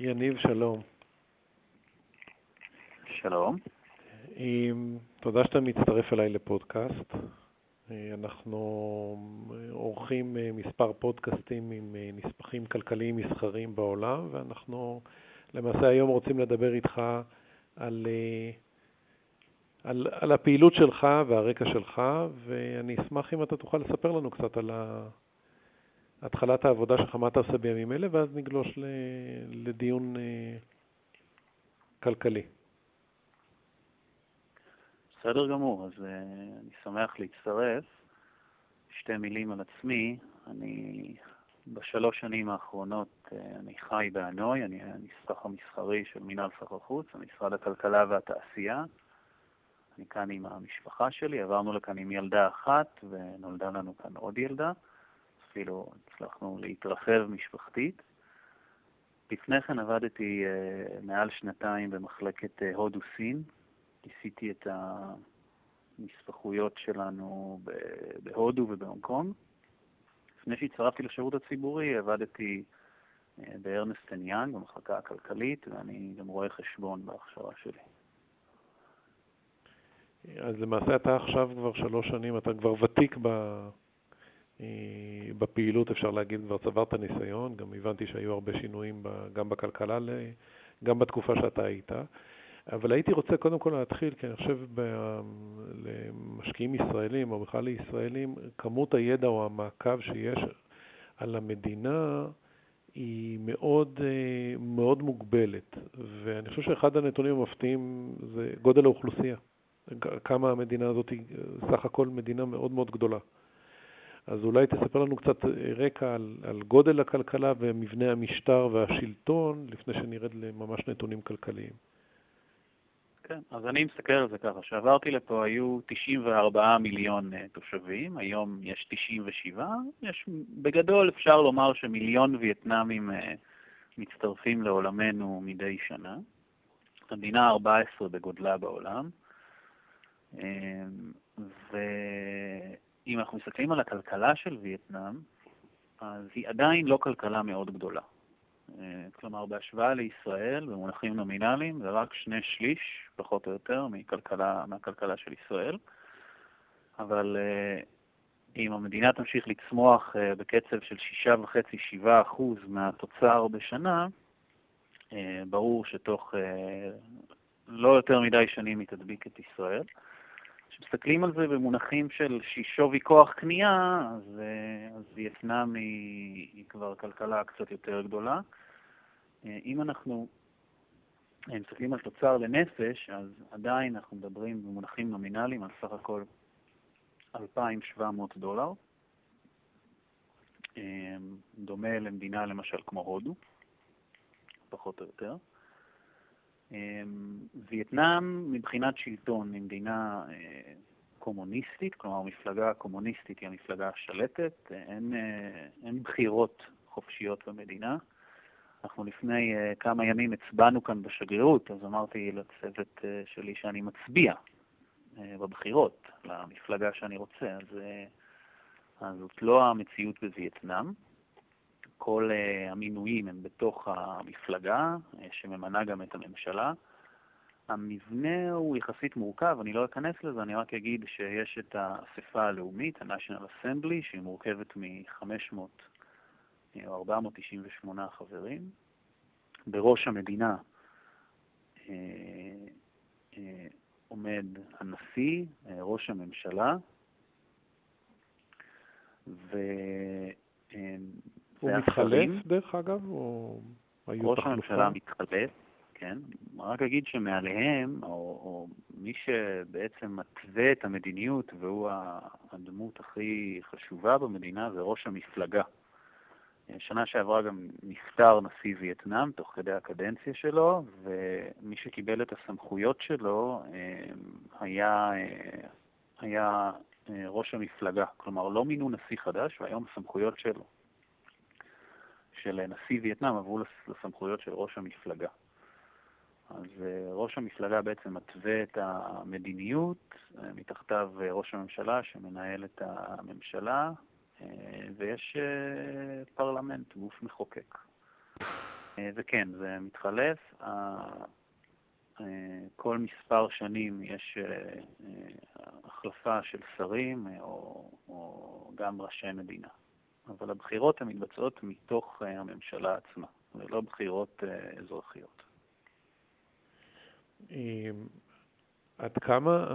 יניב, שלום. שלום. תודה שאתה מצטרף אליי לפודקאסט. אנחנו עורכים מספר פודקאסטים עם נספחים כלכליים מסחריים בעולם, ואנחנו למעשה היום רוצים לדבר איתך על, על, על הפעילות שלך והרקע שלך, ואני אשמח אם אתה תוכל לספר לנו קצת על התחלת העבודה שלך, מה אתה עושה בימים אלה, ואז נגלוש לדיון כלכלי. בסדר גמור, אז uh, אני שמח להצטרף. שתי מילים על עצמי, אני בשלוש שנים האחרונות uh, אני חי בהנוי, אני הנספח המסחרי של מינהל סחר חוץ, משרד הכלכלה והתעשייה. אני כאן עם המשפחה שלי, עברנו לכאן עם ילדה אחת ונולדה לנו כאן עוד ילדה, אפילו הצלחנו להתרחב משפחתית. לפני כן עבדתי uh, מעל שנתיים במחלקת uh, הודו-סין, עשיתי את הנספחויות שלנו בהודו ובהונג קונג. לפני שהצטרפתי לשירות הציבורי עבדתי אה, בארנסטן יאנג, במחלקה הכלכלית, ואני גם רואה חשבון בהכשרה שלי. אז למעשה אתה עכשיו כבר שלוש שנים, אתה כבר ותיק ב... אה, בפעילות, אפשר להגיד, כבר צברת ניסיון, גם הבנתי שהיו הרבה שינויים גם בכלכלה, גם בתקופה שאתה היית. אבל הייתי רוצה קודם כל להתחיל, כי אני חושב למשקיעים ישראלים, או בכלל לישראלים, כמות הידע או המעקב שיש על המדינה היא מאוד, מאוד מוגבלת. ואני חושב שאחד הנתונים המפתיעים זה גודל האוכלוסייה. כמה המדינה הזאת היא סך הכל מדינה מאוד מאוד גדולה. אז אולי תספר לנו קצת רקע על, על גודל הכלכלה ומבנה המשטר והשלטון, לפני שנרד לממש נתונים כלכליים. כן, אז אני מסתכל על זה ככה, כשעברתי לפה היו 94 מיליון אה, תושבים, היום יש 97, יש, בגדול אפשר לומר שמיליון וייטנאמים אה, מצטרפים לעולמנו מדי שנה. המדינה 14 בגודלה בעולם, אה, ואם אנחנו מסתכלים על הכלכלה של וייטנאם, אז היא עדיין לא כלכלה מאוד גדולה. אה, כלומר, בהשוואה לישראל, במונחים נומינליים, זה רק שני שליש, פחות או יותר, מכלכלה, מהכלכלה של ישראל. אבל אה, אם המדינה תמשיך לצמוח אה, בקצב של 6.5-7% מהתוצר בשנה, ברור שתוך לא יותר מדי שנים היא תדביק את ישראל. כשמסתכלים על זה במונחים של שווי כוח קנייה, אז, אז וייטנאם היא, היא כבר כלכלה קצת יותר גדולה. אם אנחנו מסתכלים על תוצר לנפש, אז עדיין אנחנו מדברים במונחים נומינליים על סך הכל 2,700 דולר, דומה למדינה למשל כמו הודו, פחות או יותר. וייטנאם מבחינת שלטון היא מדינה אה, קומוניסטית, כלומר מפלגה קומוניסטית היא המפלגה השלטת, אין, אה, אין בחירות חופשיות במדינה. אנחנו לפני uh, כמה ימים הצבענו כאן בשגרירות, אז אמרתי לצוות שלי שאני מצביע בבחירות למפלגה שאני רוצה, אז, אז זאת לא המציאות בווייטנאם. כל uh, המינויים הם בתוך המפלגה, uh, שממנה גם את הממשלה. המבנה הוא יחסית מורכב, אני לא אכנס לזה, אני רק אגיד שיש את האספה הלאומית, ה-National Assembly, שהיא מורכבת מ-500 או 498 חברים. בראש המדינה אה, אה, עומד הנשיא, אה, ראש הממשלה, ו... הוא מתחלף דרך אגב, או היו ראש הממשלה מתחלף, כן. רק אגיד שמעליהם, או, או מי שבעצם מתווה את המדיניות והוא הדמות הכי חשובה במדינה זה ראש המפלגה. שנה שעברה גם נפטר נשיא וייטנאם תוך כדי הקדנציה שלו, ומי שקיבל את הסמכויות שלו אה, היה, אה, היה אה, ראש המפלגה. כלומר, לא מינו נשיא חדש, והיום הסמכויות שלו, של נשיא וייטנאם, עברו לסמכויות של ראש המפלגה. אז ראש המפלגה בעצם מתווה את המדיניות, מתחתיו ראש הממשלה שמנהל את הממשלה, ויש אה, פרלמנט, גוף מחוקק. וכן, זה מתחלף. כל מספר שנים יש החלפה של שרים או, או גם ראשי מדינה. אבל הבחירות הן מתבצעות מתוך הממשלה עצמה, ולא בחירות אזרחיות. עד כמה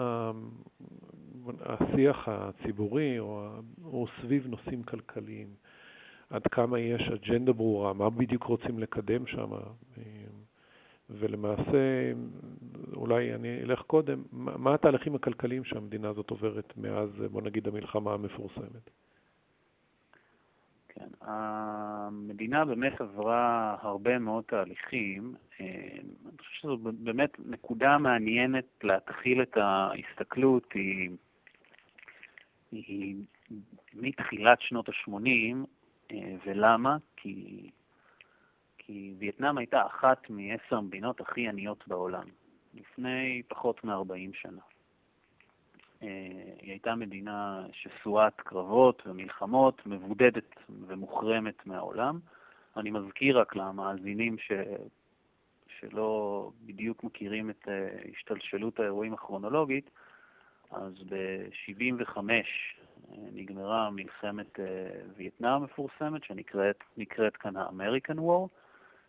השיח הציבורי הוא סביב נושאים כלכליים, עד כמה יש אג'נדה ברורה, מה בדיוק רוצים לקדם שם, ולמעשה, אולי אני אלך קודם, מה התהליכים הכלכליים שהמדינה הזאת עוברת מאז, בוא נגיד, המלחמה המפורסמת? כן, המדינה באמת עברה הרבה מאוד תהליכים. אה, אני חושב שזו באמת נקודה מעניינת להתחיל את ההסתכלות, היא, היא מתחילת שנות ה-80, אה, ולמה? כי, כי וייטנאם הייתה אחת מעשר המדינות הכי עניות בעולם, לפני פחות מ-40 שנה. היא הייתה מדינה שסועת קרבות ומלחמות, מבודדת ומוחרמת מהעולם. אני מזכיר רק למאזינים ש... שלא בדיוק מכירים את אה, השתלשלות האירועים הכרונולוגית, אז ב-75 אה, נגמרה מלחמת אה, וייטנאם המפורסמת, שנקראת כאן ה-American War.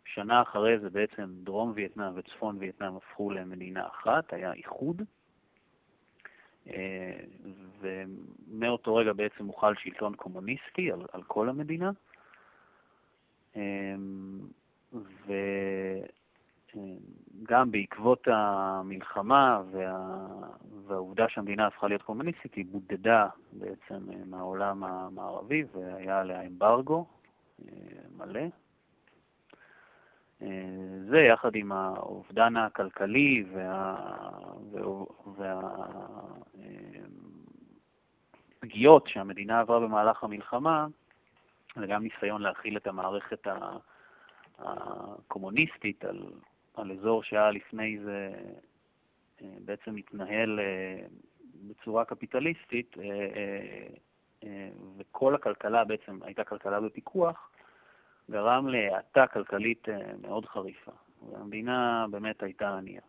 שנה אחרי זה בעצם דרום וייטנאם וצפון וייטנאם הפכו למדינה אחת, היה איחוד. ומאותו רגע בעצם הוחל שלטון קומוניסטי על, על כל המדינה. וגם בעקבות המלחמה וה... והעובדה שהמדינה הפכה להיות קומוניסטית, היא בודדה בעצם מהעולם המערבי והיה עליה אמברגו מלא. זה יחד עם האובדן הכלכלי והפגיעות וה... שהמדינה עברה במהלך המלחמה, וגם ניסיון להכיל את המערכת הקומוניסטית על, על אזור שהיה לפני זה בעצם מתנהל בצורה קפיטליסטית, וכל הכלכלה בעצם הייתה כלכלה בפיקוח, גרם להאטה כלכלית אה, מאוד חריפה, והמדינה באמת הייתה ענייה.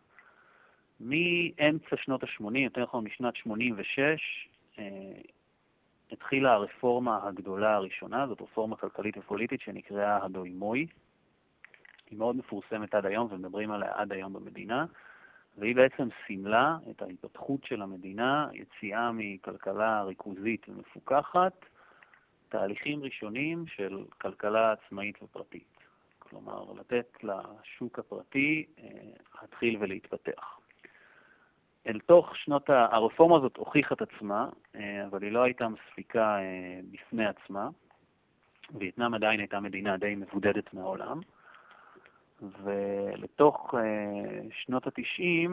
מאמצע שנות ה-80, יותר נכון משנת 86, אה, התחילה הרפורמה הגדולה הראשונה, זאת רפורמה כלכלית ופוליטית שנקראה הדוימוי. היא מאוד מפורסמת עד היום ומדברים עליה עד היום במדינה, והיא בעצם סימלה את ההתפתחות של המדינה, יציאה מכלכלה ריכוזית ומפוקחת תהליכים ראשונים של כלכלה עצמאית ופרטית. כלומר, לתת לשוק הפרטי אה, להתחיל ולהתפתח. אל תוך שנות ה... הרפורמה הזאת הוכיחה את עצמה, אה, אבל היא לא הייתה מספיקה אה, בפני עצמה. וייטנאם עדיין הייתה מדינה די מבודדת מהעולם, ולתוך שנות ה-90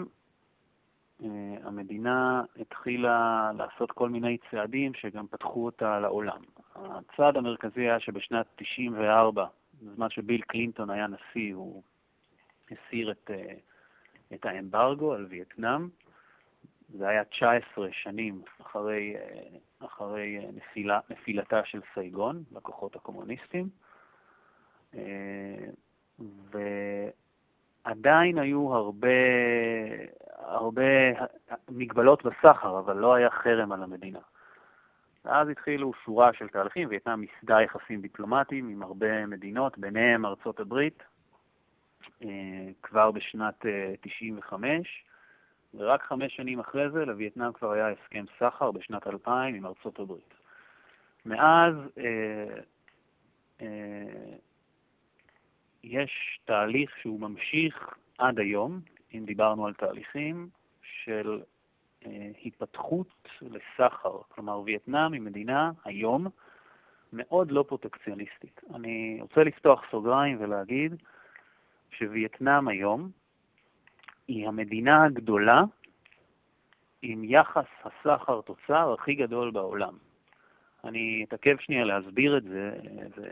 המדינה התחילה לעשות כל מיני צעדים שגם פתחו אותה לעולם. הצעד המרכזי היה שבשנת 94, בזמן שביל קלינטון היה נשיא, הוא הסיר את, אה, את האמברגו על וייטנאם. זה היה 19 שנים אחרי, אה, אחרי אה, נפילה, נפילתה של סייגון לכוחות הקומוניסטים. ועדיין היו הרבה, הרבה מגבלות בסחר, אבל לא היה חרם על המדינה. ואז התחילו שורה של תהליכים, וייטנאם מיסדה יחסים דיפלומטיים עם הרבה מדינות, ביניהם ארצות הברית, אה, כבר בשנת 95, אה, ורק חמש שנים אחרי זה לווייטנאם כבר היה הסכם סחר בשנת 2000 עם ארצות הברית. מאז אה, אה, יש תהליך שהוא ממשיך עד היום, אם דיברנו על תהליכים, של היפתחות לסחר. כלומר, וייטנאם היא מדינה היום מאוד לא פרוטקציוניסטית. אני רוצה לפתוח סוגריים ולהגיד שווייטנאם היום היא המדינה הגדולה עם יחס הסחר-תוצר הכי גדול בעולם. אני אתעכב שנייה להסביר את זה, זה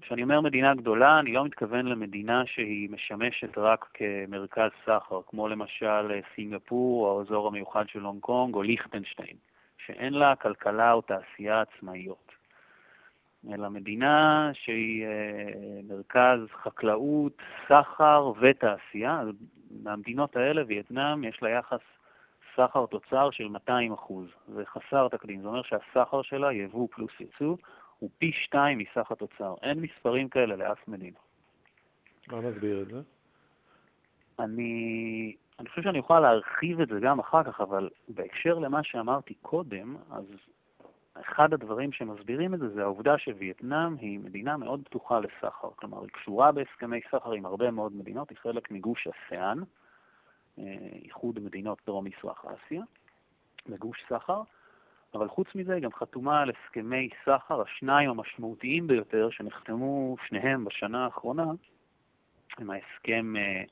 כשאני אומר מדינה גדולה, אני לא מתכוון למדינה שהיא משמשת רק כמרכז סחר, כמו למשל סינגפור או האזור המיוחד של הונג קונג או ליכטנשטיין, שאין לה כלכלה או תעשייה עצמאיות. אלא מדינה שהיא מרכז חקלאות, סחר ותעשייה. מהמדינות האלה, וייטנאם, יש לה יחס סחר תוצר של 200 אחוז. זה חסר תקדים, זה אומר שהסחר שלה, יבוא פלוס יצוא, הוא פי שתיים מסך התוצר. אין מספרים כאלה לאף מדינה. מה מסביר את זה? אני, אני חושב שאני אוכל להרחיב את זה גם אחר כך, אבל בהקשר למה שאמרתי קודם, אז אחד הדברים שמסבירים את זה זה העובדה שווייטנאם היא מדינה מאוד פתוחה לסחר. כלומר, היא קשורה בהסכמי סחר עם הרבה מאוד מדינות, היא חלק מגוש אסאן, אה, איחוד מדינות דרום-מזרח אסיה, בגוש סחר, אבל חוץ מזה היא גם חתומה על הסכמי סחר, השניים המשמעותיים ביותר שנחתמו שניהם בשנה האחרונה, עם ההסכם, אה,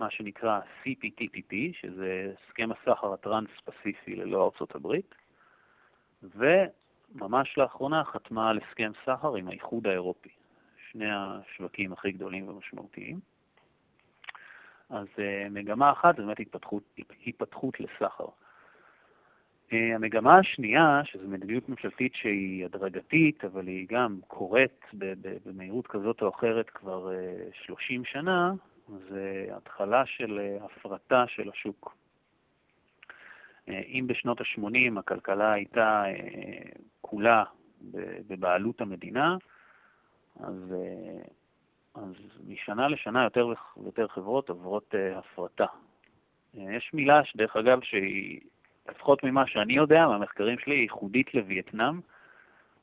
מה שנקרא CPTPP, שזה הסכם הסחר הטרנס-פסיפי ללא ארצות הברית, וממש לאחרונה חתמה על הסכם סחר עם האיחוד האירופי, שני השווקים הכי גדולים ומשמעותיים. אז אה, מגמה אחת זה באמת התפתחות, התפתחות לסחר. אה, המגמה השנייה, שזו מדיניות ממשלתית שהיא הדרגתית, אבל היא גם קורית במהירות כזאת או אחרת כבר 30 אה, שנה, זה התחלה של אה, הפרטה של השוק. אם בשנות ה-80 הכלכלה הייתה כולה בבעלות המדינה, אז, אז משנה לשנה יותר ויותר חברות עוברות הפרטה. יש מילה, דרך אגב, שהיא לפחות ממה שאני יודע, מהמחקרים שלי, ייחודית לווייטנאם,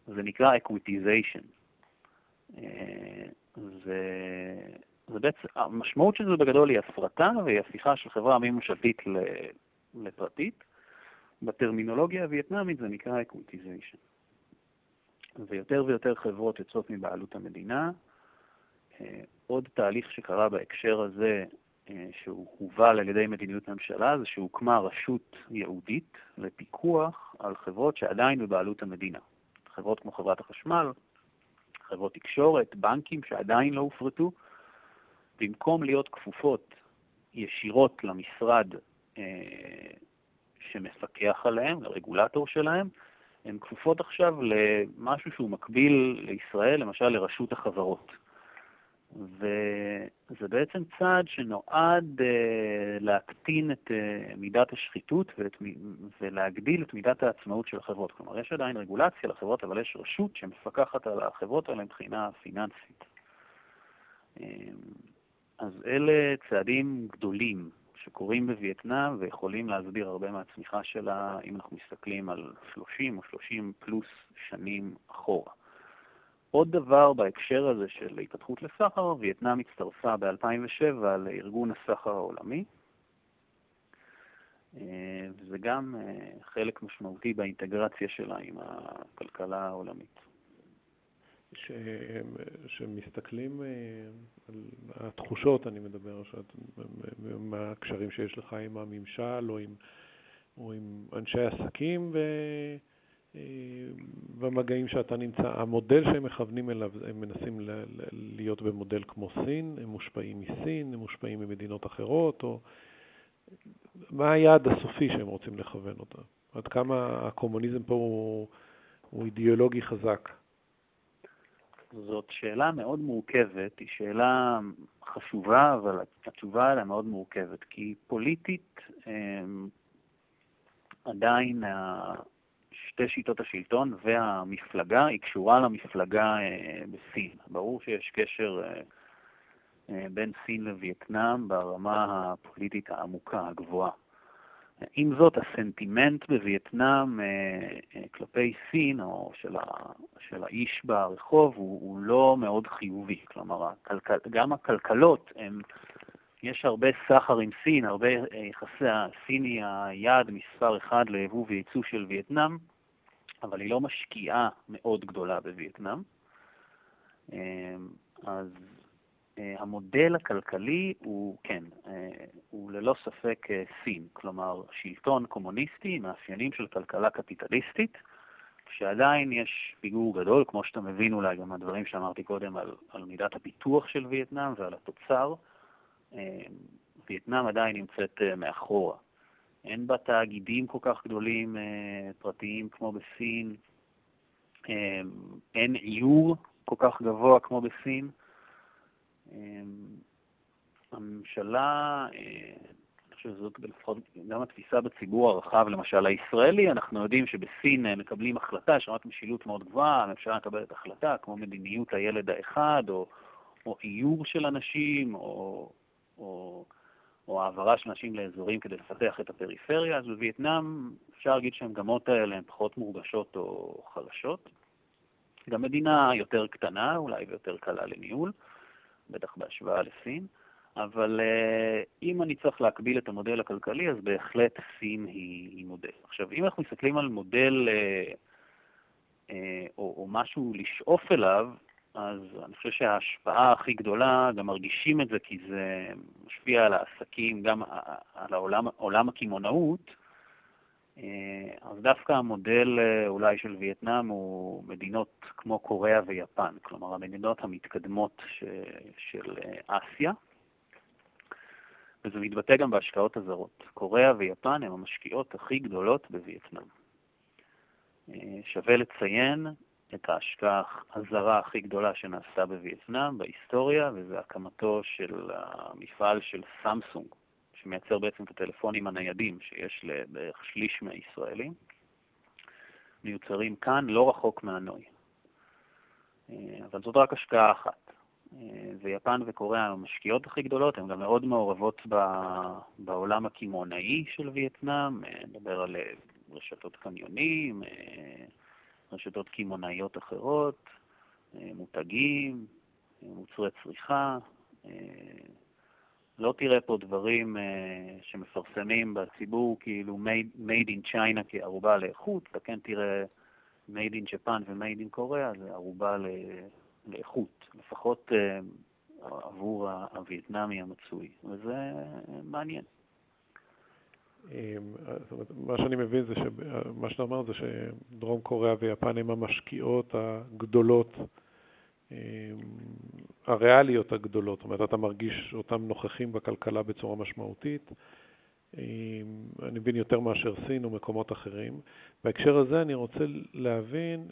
זה נקרא equitization. אה, זה, בעצם, המשמעות של זה בגדול היא הפרטה והיא הפיכה של חברה ממשלתית לפרטית. בטרמינולוגיה הווייטנאמית זה נקרא equitization. ויותר ויותר חברות יוצאות מבעלות המדינה. אה, עוד תהליך שקרה בהקשר הזה שהוא הובל על ידי מדיניות ממשלה, זה שהוקמה רשות ייעודית לפיקוח על חברות שעדיין בבעלות המדינה. חברות כמו חברת החשמל, חברות תקשורת, בנקים שעדיין לא הופרטו, במקום להיות כפופות ישירות למשרד אה, שמפקח עליהם, לרגולטור שלהם, הן כפופות עכשיו למשהו שהוא מקביל לישראל, למשל לרשות החברות. וזה בעצם צעד שנועד uh, להקטין את uh, מידת השחיתות ואת, ולהגדיל את מידת העצמאות של החברות. כלומר, יש עדיין רגולציה לחברות, אבל יש רשות שמפקחת על החברות האלה מבחינה פיננסית. Um, אז אלה צעדים גדולים שקורים בווייטנאם ויכולים להסביר הרבה מהצמיחה שלה אם אנחנו מסתכלים על 30 או 30 פלוס שנים אחורה. עוד דבר בהקשר הזה של התפתחות לסחר, וייטנאם הצטרפה ב-2007 לארגון הסחר העולמי, אה, וזה גם אה, חלק משמעותי באינטגרציה שלה עם הכלכלה העולמית. כשמסתכלים אה, על התחושות, אני מדבר, מה הקשרים שיש לך עם הממשל או עם, או עם אנשי עסקים, ו... במגעים שאתה נמצא, המודל שהם מכוונים אליו, הם מנסים להיות במודל כמו סין, הם מושפעים מסין, הם מושפעים ממדינות אחרות, או מה היעד הסופי שהם רוצים לכוון אותה? עד כמה הקומוניזם פה הוא, הוא אידיאולוגי חזק? זאת שאלה מאוד מורכבת, היא שאלה חשובה, אבל התשובה עליה מאוד מורכבת, כי פוליטית הם, עדיין שתי שיטות השלטון והמפלגה היא קשורה למפלגה אה, בסין. ברור שיש קשר אה, אה, בין סין לווייטנאם ברמה הפוליטית העמוקה, הגבוהה. עם זאת, הסנטימנט בווייטנאם כלפי סין, או של, ה, של האיש ברחוב, הוא, הוא לא מאוד חיובי. כלומר, גם הכלכלות, הם, יש הרבה סחר עם סין, הרבה יחסי, היא היעד מספר אחד ליבוא וייצוא של וייטנאם, אבל היא לא משקיעה מאוד גדולה בווייטנאם. אמ, אז אה, המודל הכלכלי הוא, כן, אה, הוא ללא ספק אה, סין, כלומר שלטון קומוניסטי מאפיינים של כלכלה קפיטליסטית, שעדיין יש פיגור גדול, כמו שאתה מבין אולי גם מהדברים שאמרתי קודם על, על מידת הפיתוח של וייטנאם ועל התוצר, אמ, וייטנאם עדיין נמצאת מאחורה. אין בה תאגידים כל כך גדולים אה, פרטיים כמו בסין, אין איור כל כך גבוה כמו בסין. הממשלה, אני חושב שזאת לפחות גם התפיסה בציבור הרחב, למשל הישראלי, אנחנו יודעים שבסין מקבלים החלטה, יש רמת משילות מאוד גבוהה, הממשלה מקבלת החלטה, כמו מדיניות הילד האחד, או, או איור של אנשים, או, או, או העברה של אנשים לאזורים כדי לפתח את הפריפריה, אז בווייטנאם אפשר להגיד שהמגמות האלה הן פחות מורגשות או חלשות. גם מדינה יותר קטנה אולי ויותר קלה לניהול, בטח בהשוואה לסין. אבל uh, אם אני צריך להקביל את המודל הכלכלי, אז בהחלט סין היא, היא מודל. עכשיו, אם אנחנו מסתכלים על מודל uh, uh, או, או משהו לשאוף אליו, אז אני חושב שההשפעה הכי גדולה, גם מרגישים את זה כי זה משפיע על העסקים, גם על העולם, עולם הקמעונאות, אז דווקא המודל אולי של וייטנאם הוא מדינות כמו קוריאה ויפן, כלומר המדינות המתקדמות ש, של אסיה. וזה מתבטא גם בהשקעות הזרות. קוריאה ויפן הן המשקיעות הכי גדולות בווייטנאם. אה, שווה לציין את ההשקעה הזרה הכי גדולה שנעשתה בווייטנאם בהיסטוריה, וזה הקמתו של המפעל של סמסונג, שמייצר בעצם את הטלפונים הניידים שיש לבערך שליש מהישראלים. מיוצרים כאן, לא רחוק מהנוי. אה, אבל זאת רק השקעה אחת. ויפן וקוריאה הן המשקיעות הכי גדולות, הן גם מאוד מעורבות בעולם הקמעונאי של וייטנאם, נדבר על רשתות קניונים, רשתות קמעונאיות אחרות, מותגים, מוצרי צריכה. לא תראה פה דברים שמפרסמים בציבור כאילו made, in China כערובה לאיכות, אתה כן תראה made in Japan ו-made in קוריאה, זה ערובה לאיכות, לפחות אה, עבור הווייטנאמי המצוי, וזה מעניין. מה שאני מבין זה שמה שאתה אומר זה שדרום קוריאה ויפן הם המשקיעות הגדולות, הריאליות הגדולות, זאת אומרת, אתה מרגיש אותם נוכחים בכלכלה בצורה משמעותית. אני מבין יותר מאשר סין ומקומות אחרים. בהקשר הזה אני רוצה להבין,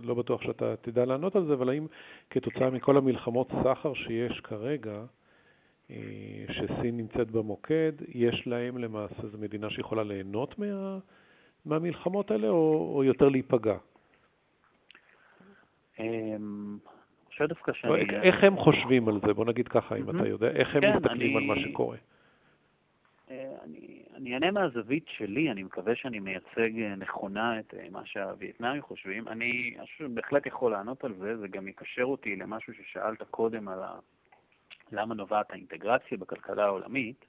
לא בטוח שאתה תדע לענות על זה, אבל האם כתוצאה מכל המלחמות סחר שיש כרגע, אה, שסין נמצאת במוקד, יש להם למעשה, זו מדינה שיכולה ליהנות מה, מהמלחמות האלה או, או יותר להיפגע? אמ, חושב דווקא שאני... איך הם חושבים על זה? בוא נגיד ככה, אם אתה יודע, איך הם כן, מסתכלים על מה שקורה? אני, אני אענה מהזווית שלי, אני מקווה שאני מייצג אה, נכונה את אה, מה שהווייטנאמים חושבים. אני בהחלט יכול לענות על זה, זה גם יקשר אותי למשהו ששאלת קודם על ה... למה נובעת האינטגרציה בכלכלה העולמית.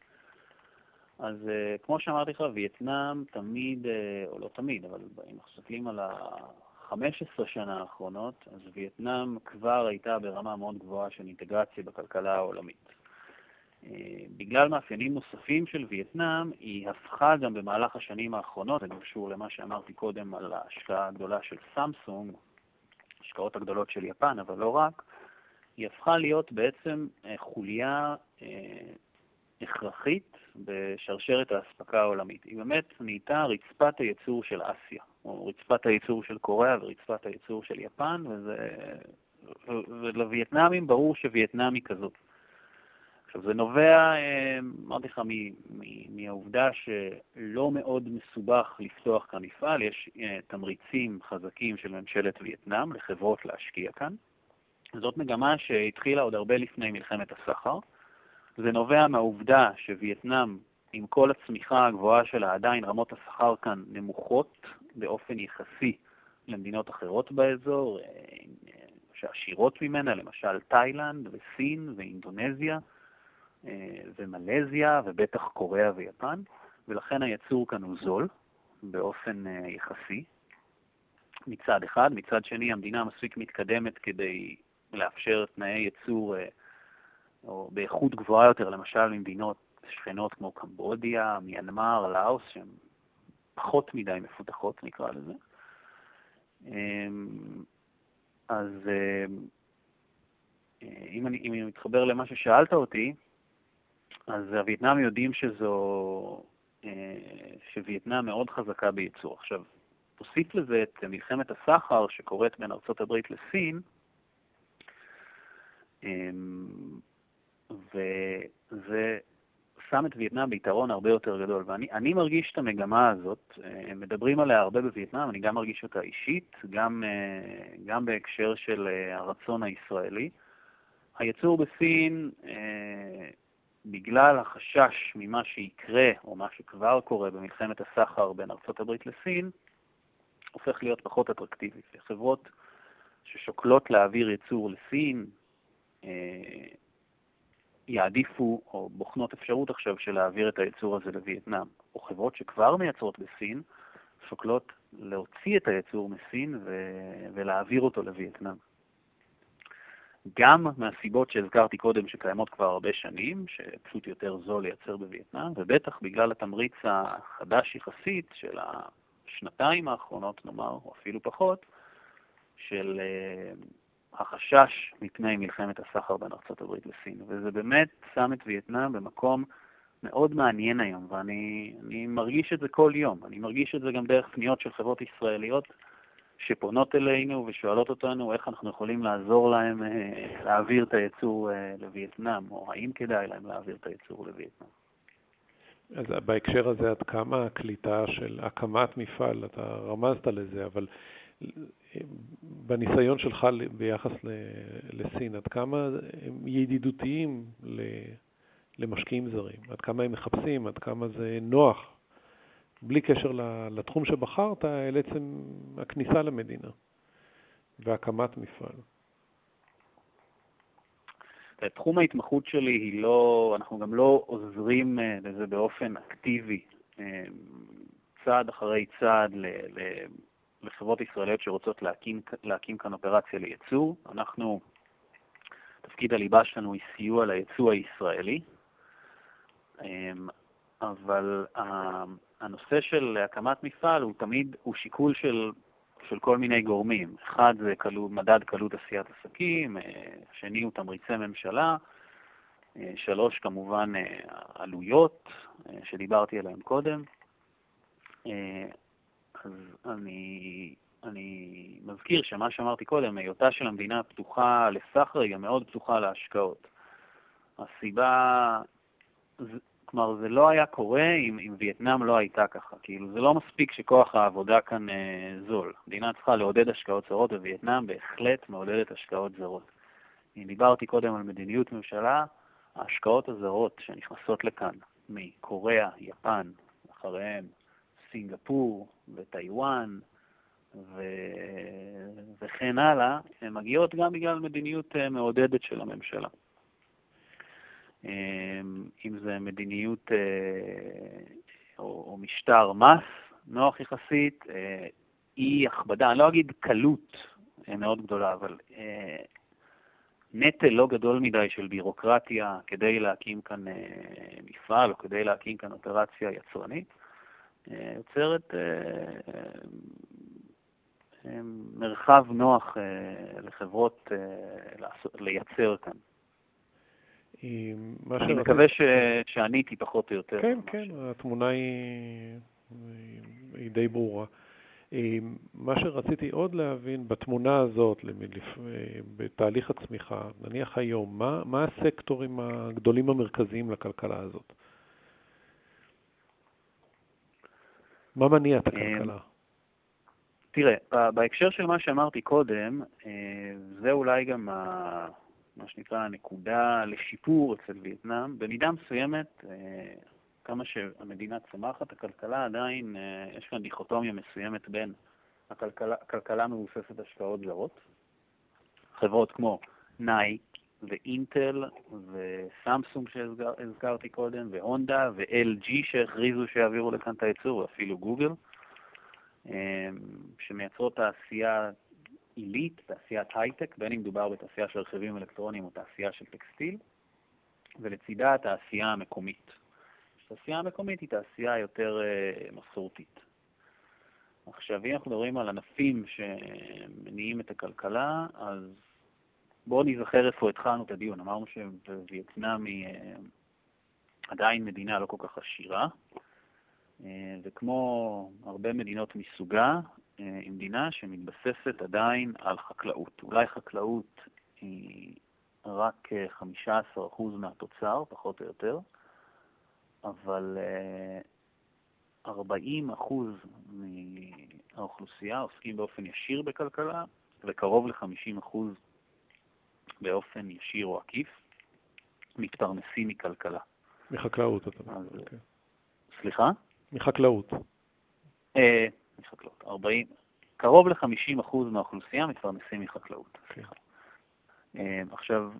אז uh, כמו שאמרתי לך, וייטנאם תמיד, uh, או לא תמיד, אבל אם מסתכלים על ה-15 שנה האחרונות, אז וייטנאם כבר הייתה ברמה מאוד גבוהה של אינטגרציה בכלכלה העולמית. בגלל מאפיינים נוספים של וייטנאם, היא הפכה גם במהלך השנים האחרונות, זה קשור למה שאמרתי קודם על ההשקעה הגדולה של סמסונג, ההשקעות הגדולות של יפן, אבל לא רק, היא הפכה להיות בעצם אה, חוליה אה, הכרחית בשרשרת האספקה העולמית. היא באמת נהייתה רצפת הייצור של אסיה, או רצפת הייצור של קוריאה ורצפת הייצור של יפן, וזה... ולווייטנאמים ברור שווייטנאם היא כזאת. עכשיו, זה נובע, אה, אמרתי לך, מהעובדה שלא מאוד מסובך לפתוח כאן מפעל, יש תמריצים חזקים של ממשלת וייטנאם לחברות להשקיע כאן. זאת מגמה שהתחילה עוד הרבה לפני מלחמת הסחר. זה נובע מהעובדה שווייטנאם, עם כל הצמיחה הגבוהה שלה, עדיין רמות השכר כאן נמוכות באופן יחסי למדינות אחרות באזור, אה, שעשירות ממנה, למשל תאילנד וסין ואינדונזיה. אה, ומלזיה ובטח קוריאה ויפן, ולכן הייצור כאן הוא זול באופן אה, יחסי מצד אחד. מצד שני, המדינה מספיק מתקדמת כדי לאפשר תנאי ייצור אה, או באיכות גבוהה יותר, למשל ממדינות שכנות כמו קמבודיה, מיינמר, לאוס, שהן פחות מדי מפותחות, נקרא לזה. אז אם אני, אם אני מתחבר למה ששאלת אותי, אז הווייטנאמים יודעים שזו, אה, שווייטנאם מאוד חזקה בייצור. עכשיו, תוסיף לזה את מלחמת הסחר שקורית בין הברית לסין, אמ, וזה שם את וייטנאם ביתרון הרבה יותר גדול. ואני מרגיש את המגמה הזאת, אה, מדברים עליה הרבה בווייטנאם, אני גם מרגיש אותה אישית, גם, אה, גם בהקשר של אה, הרצון הישראלי. הייצור בסין, בגלל החשש ממה שיקרה, או מה שכבר קורה במלחמת הסחר בין ארה"ב לסין, הופך להיות פחות אטרקטיבי. חברות ששוקלות להעביר ייצור לסין, יעדיפו או בוחנות אפשרות עכשיו של להעביר את הייצור הזה לווייטנאם, או חברות שכבר מייצרות בסין, שוקלות להוציא את הייצור מסין ו- ולהעביר אותו לווייטנאם. גם מהסיבות שהזכרתי קודם, שקיימות כבר הרבה שנים, שפשוט יותר זול לייצר בווייטנאם, ובטח בגלל התמריץ החדש יחסית של השנתיים האחרונות, נאמר, או אפילו פחות, של אה, החשש מפני מלחמת הסחר בין ארה"ב לסין, וזה באמת שם את וייטנאם במקום מאוד מעניין היום, ואני מרגיש את זה כל יום. אני מרגיש את זה גם דרך פניות של חברות ישראליות שפונות אלינו ושואלות אותנו איך אנחנו יכולים לעזור להם אה, להעביר את הייצור אה, לווייטנאם, או האם כדאי להם להעביר את הייצור לווייטנאם. אז בהקשר הזה, עד כמה הקליטה של הקמת מפעל, אתה רמזת לזה, אבל בניסיון שלך ביחס לסין, עד כמה הם ידידותיים למשקיעים זרים, עד כמה הם מחפשים, עד כמה זה נוח, בלי קשר לתחום שבחרת, אל עצם הכניסה למדינה והקמת מפעל. תחום ההתמחות שלי היא לא, אנחנו גם לא עוזרים אה, לזה באופן אקטיבי, אה, צעד אחרי צעד לחברות ישראליות שרוצות להקים, להקים כאן אופרציה לייצוא. אנחנו, תפקיד הליבה שלנו היא סיוע לייצוא הישראלי, אמ, אבל הנושא של הקמת מפעל הוא תמיד, הוא שיקול של, של כל מיני גורמים. אחד זה קלו, מדד קלות עשיית עסקים, אה, השני הוא תמריצי ממשלה, אה, שלוש כמובן אה, עלויות, שדיברתי עליהן קודם. אז אני, אני מזכיר שמה שאמרתי קודם, היותה של המדינה פתוחה לסחר היא גם מאוד פתוחה להשקעות. הסיבה, כלומר, זה לא היה קורה אם, אם וייטנאם לא הייתה ככה. כאילו, זה לא מספיק שכוח העבודה כאן אה, זול. המדינה צריכה לעודד השקעות זרות, ווייטנאם בהחלט מעודדת השקעות זרות. דיברתי קודם על מדיניות ממשלה, ההשקעות הזרות שנכנסות לכאן מקוריאה, יפן, אחריהם סינגפור וטיוואן ו... וכן הלאה, הן מגיעות גם בגלל מדיניות אה, מעודדת של הממשלה. אמ, אם זה מדיניות אה, או, משטר מס נוח יחסית, אה, אי הכבדה, אני לא אגיד קלות מאוד גדולה, אבל נטל לא גדול מדי של בירוקרטיה כדי להקים כאן מפעל או כדי להקים כאן אופרציה יצרנית. יוצרת אה, אה, מרחב נוח אה, לחברות לייצר כאן. אני מקווה שעניתי פחות או יותר. כן, כן, התמונה היא די ברורה. מה שרציתי עוד להבין בתמונה הזאת, בתהליך הצמיחה, נניח היום, מה, מה הסקטורים הגדולים המרכזיים לכלכלה הזאת? מה מניע את הכלכלה? תראה, בהקשר של מה שאמרתי קודם, אה, זה אולי גם מה שנקרא הנקודה לשיפור אצל וייטנאם. במידה מסוימת, אה, כמה שהמדינה צומחת, הכלכלה עדיין, אה, יש כאן דיכוטומיה מסוימת בין הכלכלה, הכלכלה מבוססת השקעות זרות, חברות כמו נייקי ואינטל וסמסונג שהזכרתי קודם, והונדה ו-LG שהכריזו שיעבירו לכאן את הייצור, ואפילו גוגל, אמ, שמייצרות תעשייה עילית, תעשיית הייטק, בין אם מדובר בתעשייה של רכיבים אלקטרוניים או תעשייה של טקסטיל, ולצידה התעשייה המקומית. התעשייה המקומית היא תעשייה יותר uh, מסורתית. עכשיו, אם אנחנו מדברים על ענפים שמניעים את הכלכלה, אז בואו נזכר איפה התחלנו את הדיון. אמרנו שווייטנאם היא אה, עדיין מדינה לא כל כך עשירה, אה, וכמו הרבה מדינות מסוגה, היא מדינה שמתבססת עדיין על חקלאות. אולי חקלאות היא רק 15% מהתוצר, פחות או יותר, אבל 40% מהאוכלוסייה עוסקים באופן ישיר בכלכלה, וקרוב ל-50% באופן ישיר או עקיף מתפרנסים מכלכלה. מחקלאות, אתה אומר. Okay. סליחה? מחקלאות. אה, מחקלאות. 40, קרוב ל-50% מהאוכלוסייה מתפרנסים מחקלאות. אוקיי. אה, עכשיו,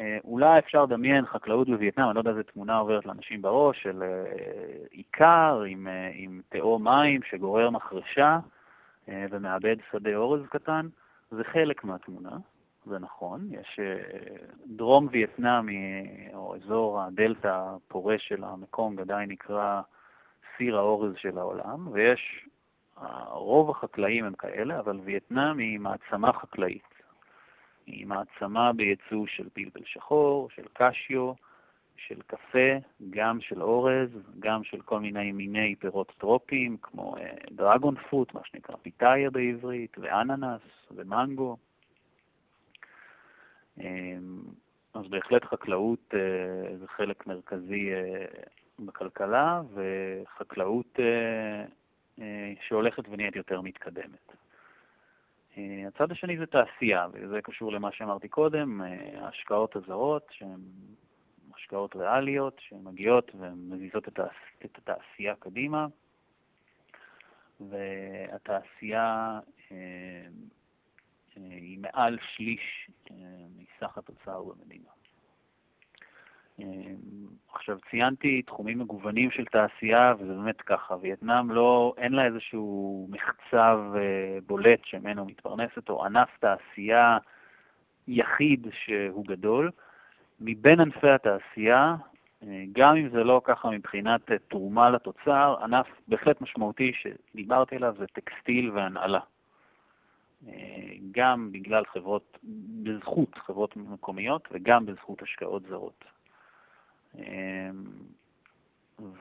אה, אולי אפשר לדמיין חקלאות בווייטנאם, אני לא יודע איזה תמונה עוברת לאנשים בראש, של אה, עיקר עם, אה, עם תאו מים שגורר מחרשה ומאבד שדה אורז קטן, זה חלק מהתמונה. זה נכון, יש אה, דרום וייטנאם, או אזור הדלתא הפורה של המקום, עדיין נקרא סיר האורז של העולם, ויש, רוב החקלאים הם כאלה, אבל וייטנאם היא מעצמה חקלאית. היא מעצמה בייצוא של פלפל שחור, של קשיו, של קפה, גם של אורז, גם של כל מיני מיני פירות טרופיים, כמו דרגון אה, פרוט, מה שנקרא פיתאיה בעברית, ואננס ומנגו. אמ, אז בהחלט חקלאות אה, זה חלק מרכזי אה, בכלכלה, וחקלאות אה, שהולכת ונהיית יותר מתקדמת. הצד השני זה תעשייה, וזה קשור למה שאמרתי קודם, ההשקעות הזרות, שהן השקעות ריאליות, שהן מגיעות ומזיזות את התעשייה קדימה, והתעשייה היא מעל שליש אה, מסך התוצר במדינה. אה, עכשיו, ציינתי תחומים מגוונים של תעשייה, וזה באמת ככה. וייטנאם לא, אין לה איזשהו מחצב אה, בולט שממנו מתפרנסת, או ענף תעשייה יחיד שהוא גדול. מבין ענפי התעשייה, גם אם זה לא ככה מבחינת תרומה לתוצר, ענף בהחלט משמעותי שדיברתי עליו זה טקסטיל והנעלה. גם בגלל חברות, בזכות חברות מקומיות וגם בזכות השקעות זרות.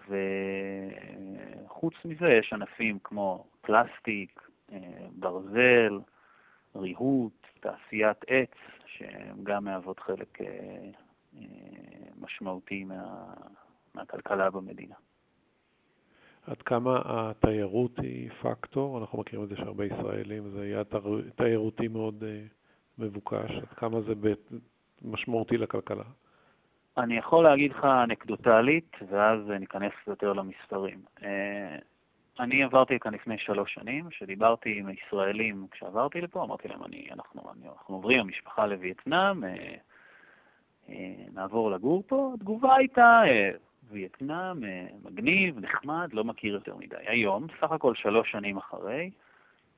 וחוץ מזה יש ענפים כמו פלסטיק, ברזל, ריהוט, תעשיית עץ, שהן גם מהוות חלק משמעותי מה, מהכלכלה במדינה. עד כמה התיירות היא פקטור? אנחנו מכירים את זה שהרבה ישראלים, זה יעד תיירותי מאוד אה, מבוקש, עד כמה זה משמעותי לכלכלה? אני יכול להגיד לך אנקדוטלית, ואז ניכנס יותר למספרים. אה, אני עברתי כאן לפני שלוש שנים, שדיברתי עם ישראלים כשעברתי לפה, אמרתי להם, אני, אנחנו, אני, אנחנו עוברים המשפחה לווייטנאם, אה, נעבור לגור פה, התגובה הייתה, וייטנאם, אה, מגניב, נחמד, לא מכיר יותר מדי. היום, סך הכל שלוש שנים אחרי,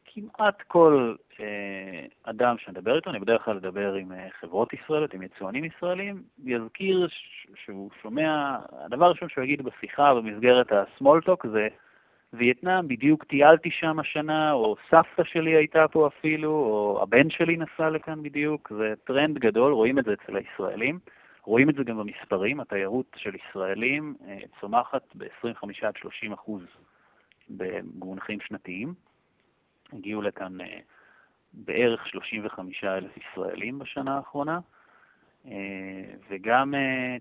כמעט כל אה, אדם שנדבר איתו, אני בדרך כלל אדבר עם אה, חברות ישראליות, עם יצואנים ישראלים, יזכיר שהוא שומע, הדבר הראשון שהוא יגיד בשיחה במסגרת ה-small talk זה וייטנאם, בדיוק טיילתי שם השנה, או סבתא שלי הייתה פה אפילו, או הבן שלי נסע לכאן בדיוק, זה טרנד גדול, רואים את זה אצל הישראלים. רואים את זה גם במספרים, התיירות של ישראלים אה, צומחת ב-25 עד 30 אחוז במונחים שנתיים. הגיעו לכאן אה, בערך 35 אלף ישראלים בשנה האחרונה, אה, וגם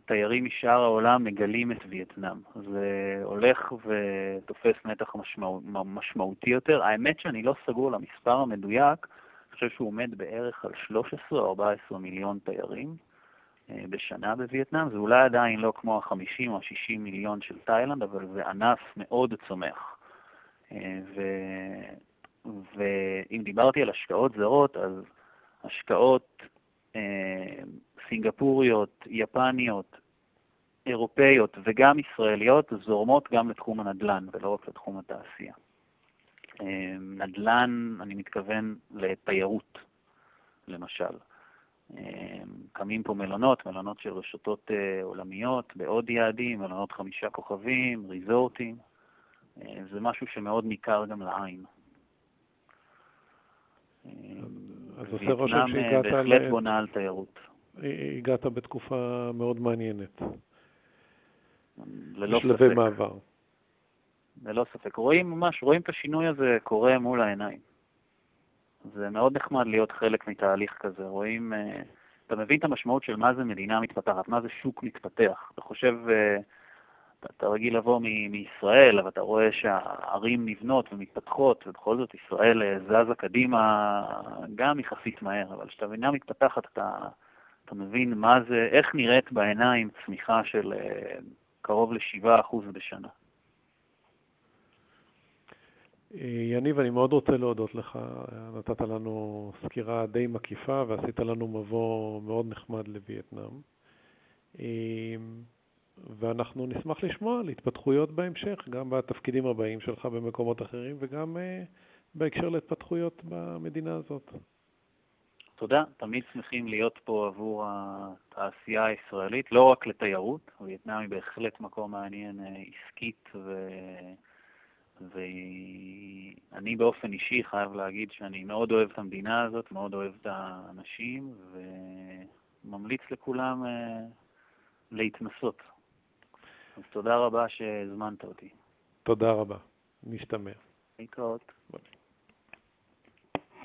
תיירים משאר העולם מגלים את וייטנאם. זה הולך ותופס נתח משמע, משמעותי יותר. האמת שאני לא סגור למספר המדויק, אני חושב שהוא עומד בערך על 13 או 14 מיליון תיירים. אה, בשנה בווייטנאם, זה אולי עדיין לא כמו ה-50 או ה-60 מיליון של תאילנד, אבל זה ענף מאוד צומח. אה, ו... ואם דיברתי על השקעות זרות, אז השקעות אה, סינגפוריות, יפניות, אירופאיות וגם ישראליות זורמות גם לתחום הנדל"ן ולא רק לתחום התעשייה. נדל"ן, אני מתכוון לתיירות, למשל. קמים פה מלונות, מלונות של רשתות אה, עולמיות, בעוד יעדים, מלונות חמישה כוכבים, ריזורטים. אה, זה משהו שמאוד ניכר גם לעין. אז עושה רושם שהגעת... ל... בהחלט בונה על תיירות. הגעת בתקופה מאוד מעניינת. ללא ספק. מעבר. ללא ספק. רואים ממש, רואים את השינוי הזה קורה מול העיניים. זה מאוד נחמד להיות חלק מתהליך כזה. רואים, אה, אתה מבין את המשמעות של מה זה מדינה מתפתחת, מה זה שוק מתפתח. אתה חושב, אה, אתה, אתה רגיל לבוא מ- מישראל, אבל אתה רואה שהערים נבנות ומתפתחות, ובכל זאת ישראל אה, זזה קדימה גם יחסית מהר, אבל כשאתה מדינה מתפתחת, אתה, אתה מבין מה זה, איך נראית בעיניים צמיחה של קרוב ל-7% בשנה. יניב, אני מאוד רוצה להודות לך, נתת לנו סקירה די מקיפה ועשית לנו מבוא מאוד נחמד לווייטנאם. ואנחנו נשמח לשמוע על התפתחויות בהמשך, גם בתפקידים הבאים שלך במקומות אחרים וגם אה, בהקשר להתפתחויות במדינה הזאת. תודה, תמיד שמחים להיות פה עבור התעשייה הישראלית, לא רק לתיירות, וייטנאם היא בהחלט מקום מעניין אה, עסקית ו... ואני באופן אישי חייב להגיד שאני מאוד אוהב את המדינה הזאת, מאוד אוהב את האנשים, וממליץ לכולם אה, להתנסות. אז תודה רבה שהזמנת אותי. תודה רבה. נשתמע. להתראות. ביי.